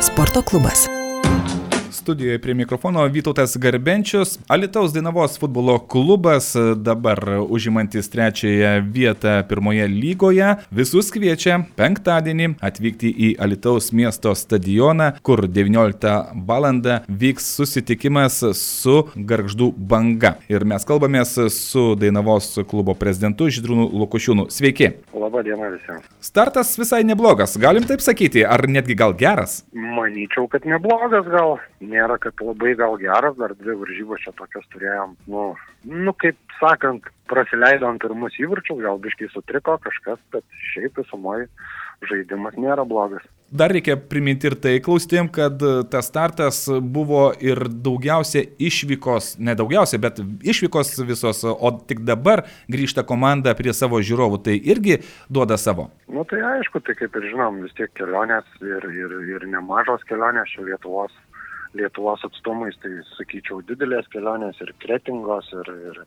Sporto klubas studijoje prie mikrofono Vytautas Garbenčius. Alitaus Dainavos futbolo klubas dabar užimantis trečiąją vietą pirmoje lygoje. Visus kviečia penktadienį atvykti į Alitaus miesto stadioną, kur 19 val. vyks susitikimas su Garždų banga. Ir mes kalbamės su Dainavos klubo prezidentu Židrūnu Lukušiūnu. Sveiki. Labą dieną visiems. Startas visai neblogas, galim taip sakyti, ar netgi gal geras? Manyčiau, kad neblogas gal. Ne nėra, kad labai gal geras, dar dvi varžybos čia tokias turėjom. Nu, nu kaip sakant, prasileidom pirmus įvarčius, gal biškai sutriko kažkas, bet šiaip visumoje žaidimas nėra blogas. Dar reikia priminti ir tai klausėm, kad tas startas buvo ir daugiausia išvykos, ne daugiausia, bet išvykos visos, o tik dabar grįžta komanda prie savo žiūrovų, tai irgi duoda savo. Na nu, tai aišku, tai kaip ir žinom, vis tiek kelionės ir, ir, ir nemažos kelionės čia Lietuvos Lietuvos atstumais, tai sakyčiau, didelės kelionės ir kretingos, ir, ir,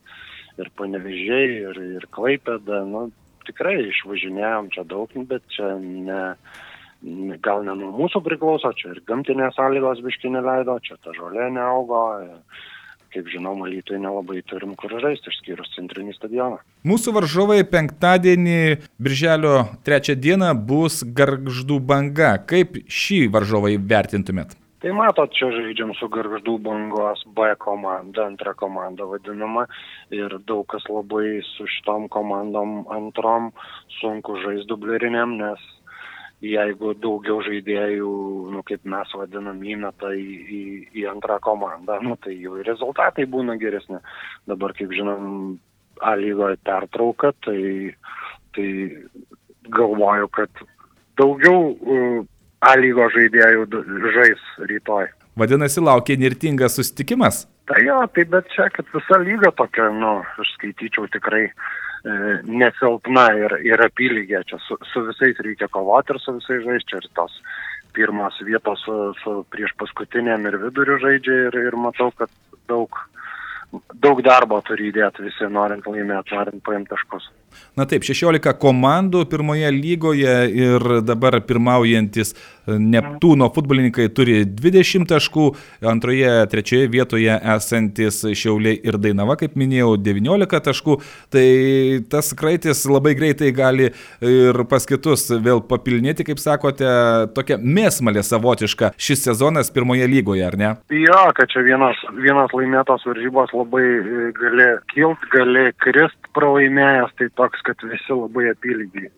ir panevežiai, ir, ir klaipėda. Nu, tikrai išvažinėjom čia daug, bet čia ne, gal ne nuo mūsų priklauso, čia ir gamtinės sąlygos biškinė leido, čia ta žolė neaugo. Kaip žinom, Lytui nelabai turim kur žaisti, išskyrus centrinį stadioną. Mūsų varžovai penktadienį, birželio trečią dieną bus garždų banga. Kaip šį varžovą vertintumėt? Tai matot, čia žaidžiam su garždų bangos B komanda, antra komanda vadinama. Ir daug kas labai su šitom komandom antrom sunku žaisti dublerinėm, nes jeigu daugiau žaidėjų, nu, kaip mes vadinam, įmeta į, į, į antrą komandą, nu, tai jų rezultatai būna geresni. Dabar, kaip žinom, A lygoje pertrauka, tai, tai galvoju, kad daugiau A lygos žaidėjų žais rytoj. Vadinasi, laukia nirtingas susitikimas? Tai jo, tai bet čia, kad visa lyga tokia, nu, aš skaityčiau tikrai e, nesilpna ir, ir apylygė. Čia su, su visais reikia kovoti ir su visais žaisti. Ir tos pirmos vietos su, su prieš paskutinėm ir viduriu žaidžia ir, ir matau, kad daug, daug darbo turi įdėti visi, norint laimėti, norint paimti taškus. Na taip, 16 komandų pirmoje lygoje ir dabar pirmaujantis Neptūno futbolininkai turi 20 taškų, antroje, trečioje vietoje esantis Šiauliai ir Dainava, kaip minėjau, 19 taškų. Tai tas kraitis labai greitai gali ir pas kitus vėl papilnėti, kaip sakote, tokia mėsmalė savotiška šis sezonas pirmoje lygoje, ar ne? Jo, kad čia vienas, vienas laimėtos varžybos labai gali kilt, gali krist pralaimėjęs, tai toks, kad visi labai apylygiai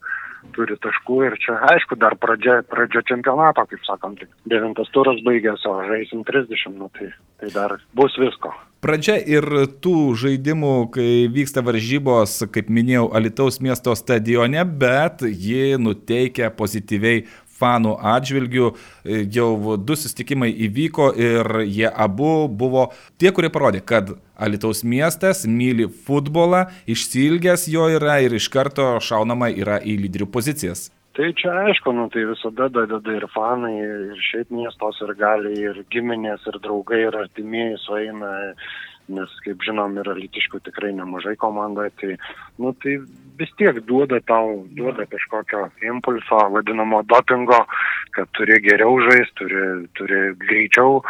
turi taškų ir čia, aišku, dar pradžia, pradžia čempionato, kaip sakant, devintas turas baigėsi, o žaisim 30, nu, tai, tai dar bus visko. Pradžia ir tų žaidimų, kai vyksta varžybos, kaip minėjau, Alitaus miesto stadione, bet ji nuteikia pozityviai fanų atžvilgių. Jau du susitikimai įvyko ir jie abu buvo tie, kurie parodė, kad Alitaus miestas myli futbolą, išsilgęs jo yra ir iš karto šaunama yra į lyderių pozicijas. Tai čia aišku, nu, tai visada dadeda ir fanai, ir šiaip miestos, ir gali, ir giminės, ir draugai, ir artimieji sueina nes, kaip žinom, yra litiškų tikrai nemažai komandoje, tai, nu, tai vis tiek duoda tau, duoda kažkokio impulso, vadinamo dopingo, kad turi geriau žaisti, turi, turi greičiau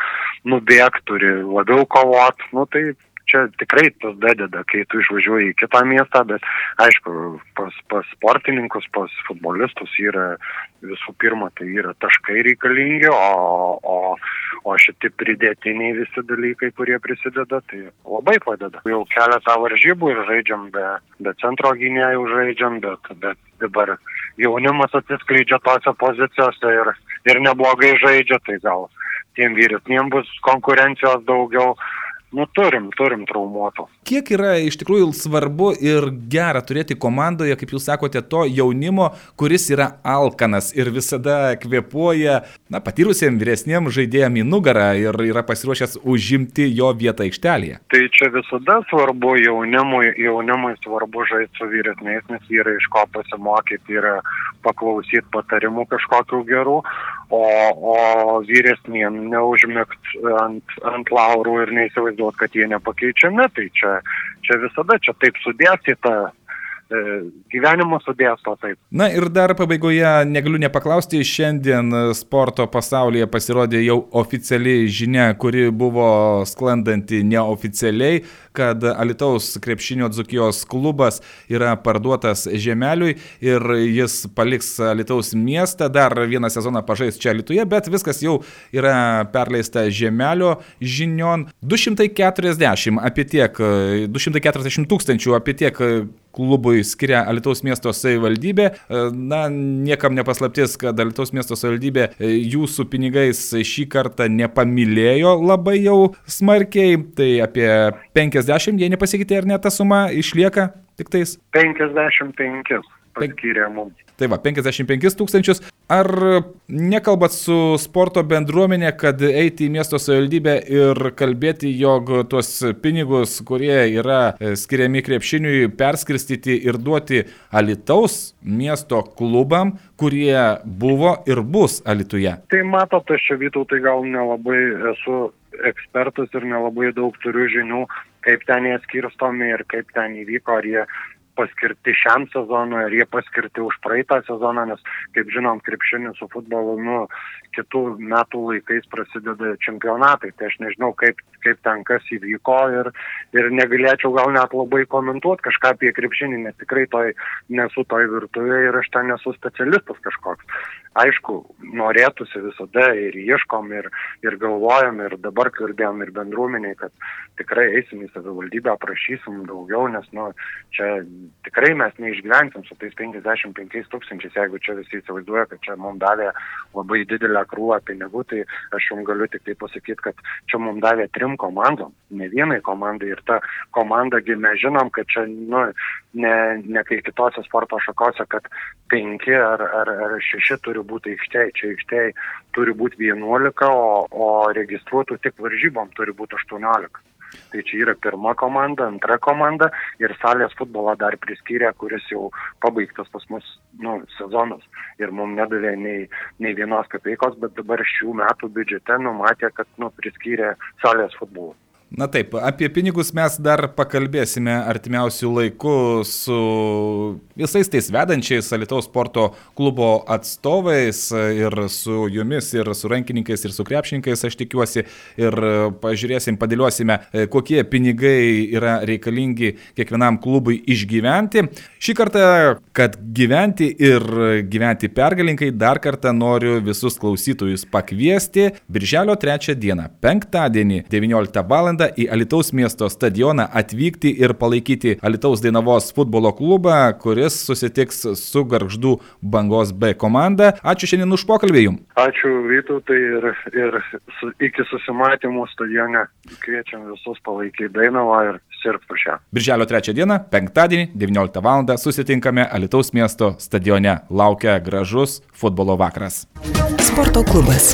nubėgti, turi labiau kovot, nu, tai čia tikrai tas dadeda, kai tu išvažiuoji į kitą miestą, bet aišku, pas, pas sportininkus, pas futbolistus yra visų pirma, tai yra taškai reikalingi, o, o, o šitie pridėtiniai visi dalykai, kurie prisideda, tai labai padeda. Jau keletą varžybų ir žaidžiam be, be centro gynėjų žaidžiam, bet, bet dabar jaunimas atsiskleidžia tose pozicijose ir, ir neblogai žaidžia, tai gal tiem vyresniem bus konkurencijos daugiau Nu, turim, turim traumuotų. Kiek yra iš tikrųjų svarbu ir gera turėti komandoje, kaip jūs sakote, to jaunimo, kuris yra alkanas ir visada kvepuoja, na, patyrusiem vyresniem žaidėjim į nugarą ir yra pasiruošęs užimti jo vietą aikštelėje. Tai čia visada svarbu jaunimui, jaunimui svarbu žaisti su vyresniais, nes yra iš ko pasimokyti, yra paklausyti patarimų kažkokių gerų, o, o vyresniem neužmigt ant, ant laurų ir neįsivaizduoti, kad jie nepakeičiami, tai čia, čia visada čia taip sudėstyta gyvenimo sudėsto taip. Na ir dar pabaigoje negaliu nepaklausti, šiandien sporto pasaulyje pasirodė jau oficiali žinia, kuri buvo sklandanti neoficialiai, kad Alitaus krepšinio Dzukijos klubas yra parduotas Žemeliui ir jis paliks Alitaus miestą, dar vieną sezoną pažais čia Alituje, bet viskas jau yra perleista Žemelio žinion. 240 apie tiek, 240 tūkstančių apie tiek klubui skiria Alitaus miesto savivaldybė. Na, niekam nepaslaptis, kad Alitaus miesto savivaldybė jūsų pinigais šį kartą nepamilėjo labai jau smarkiai. Tai apie 50, jei nepasikeitė ar ne ta suma, išlieka tik tais. 55 paskyrė mums. Tai va, 55 tūkstančius. Ar nekalbat su sporto bendruomenė, kad eiti į miesto savivaldybę ir kalbėti, jog tuos pinigus, kurie yra e, skiriami krepšiniui, perskirstyti ir duoti Alitaus miesto klubam, kurie buvo ir bus Alituje? Tai matot, aš čia vytau, tai gal nelabai esu ekspertas ir nelabai daug turiu žinių, kaip ten jie skirstomi ir kaip ten įvyko, ar jie paskirti šiam sezonui, ar jie paskirti už praeitą sezoną, nes, kaip žinom, krepšinis su futbolu, nu, kitų metų laikais prasideda čempionatai, tai aš nežinau, kaip, kaip ten kas įvyko ir, ir negalėčiau gal net labai komentuoti kažką apie krepšinį, nes tikrai toj, nesu toj virtuvėje ir aš ten nesu specialistas kažkoks. Aišku, norėtųsi visada ir ieškom, ir, ir galvojam, ir dabar kalbėjom ir bendruomeniai, kad tikrai eisim į savivaldybę, aprašysim daugiau, nes nu, čia tikrai mes neišgyvensim su tais 55 tūkstančiais, jeigu čia visi įsivaizduoja, kad čia mums davė labai didelę krūvą pinigų, tai aš jums galiu tik tai pasakyti, kad čia mums davė trim komandom, ne vienai komandai ir ta komandagi mes žinom, kad čia nu, ne, ne kai kitose sporto šakose, kad penki ar, ar, ar šeši turi būti aikštėje, čia aikštėje turi būti 11, o, o registruotų tik varžybom turi būti 18. Tai čia yra pirma komanda, antra komanda ir salės futbolą dar priskyrė, kuris jau pabaigtas pas mus nu, sezonas ir mums nedavė nei, nei vienos kapeikos, bet dabar šių metų biudžete numatė, kad nu, priskyrė salės futbolą. Na taip, apie pinigus mes dar pakalbėsime artimiausių laikų su visais tais vedančiais Alitaus sporto klubo atstovais ir su jumis, ir su rankininkais, ir su krepšininkais, aš tikiuosi, ir pažiūrėsim, padėliosime, kokie pinigai yra reikalingi kiekvienam klubui išgyventi. Šį kartą, kad gyventi ir gyventi pergalinkai, dar kartą noriu visus klausytojus pakviesti Birželio 3 dieną, penktadienį, 19 val valandą į Alitaus miesto stadioną atvykti ir palaikyti Alitaus Dainavos futbolo klubą, kuris susitiks su Garždų bangos B komanda. Ačiū šiandien už pokalbį jums. Ačiū Vytautai ir, ir su, iki susimatymų stadione kviečiam visus palaikyti Dainavą ir sirgti šią. Birželio 3 dieną, penktadienį, 19 val. susitinkame Alitaus miesto stadione. Laukia gražus futbolo vakaras. Sporto klubas.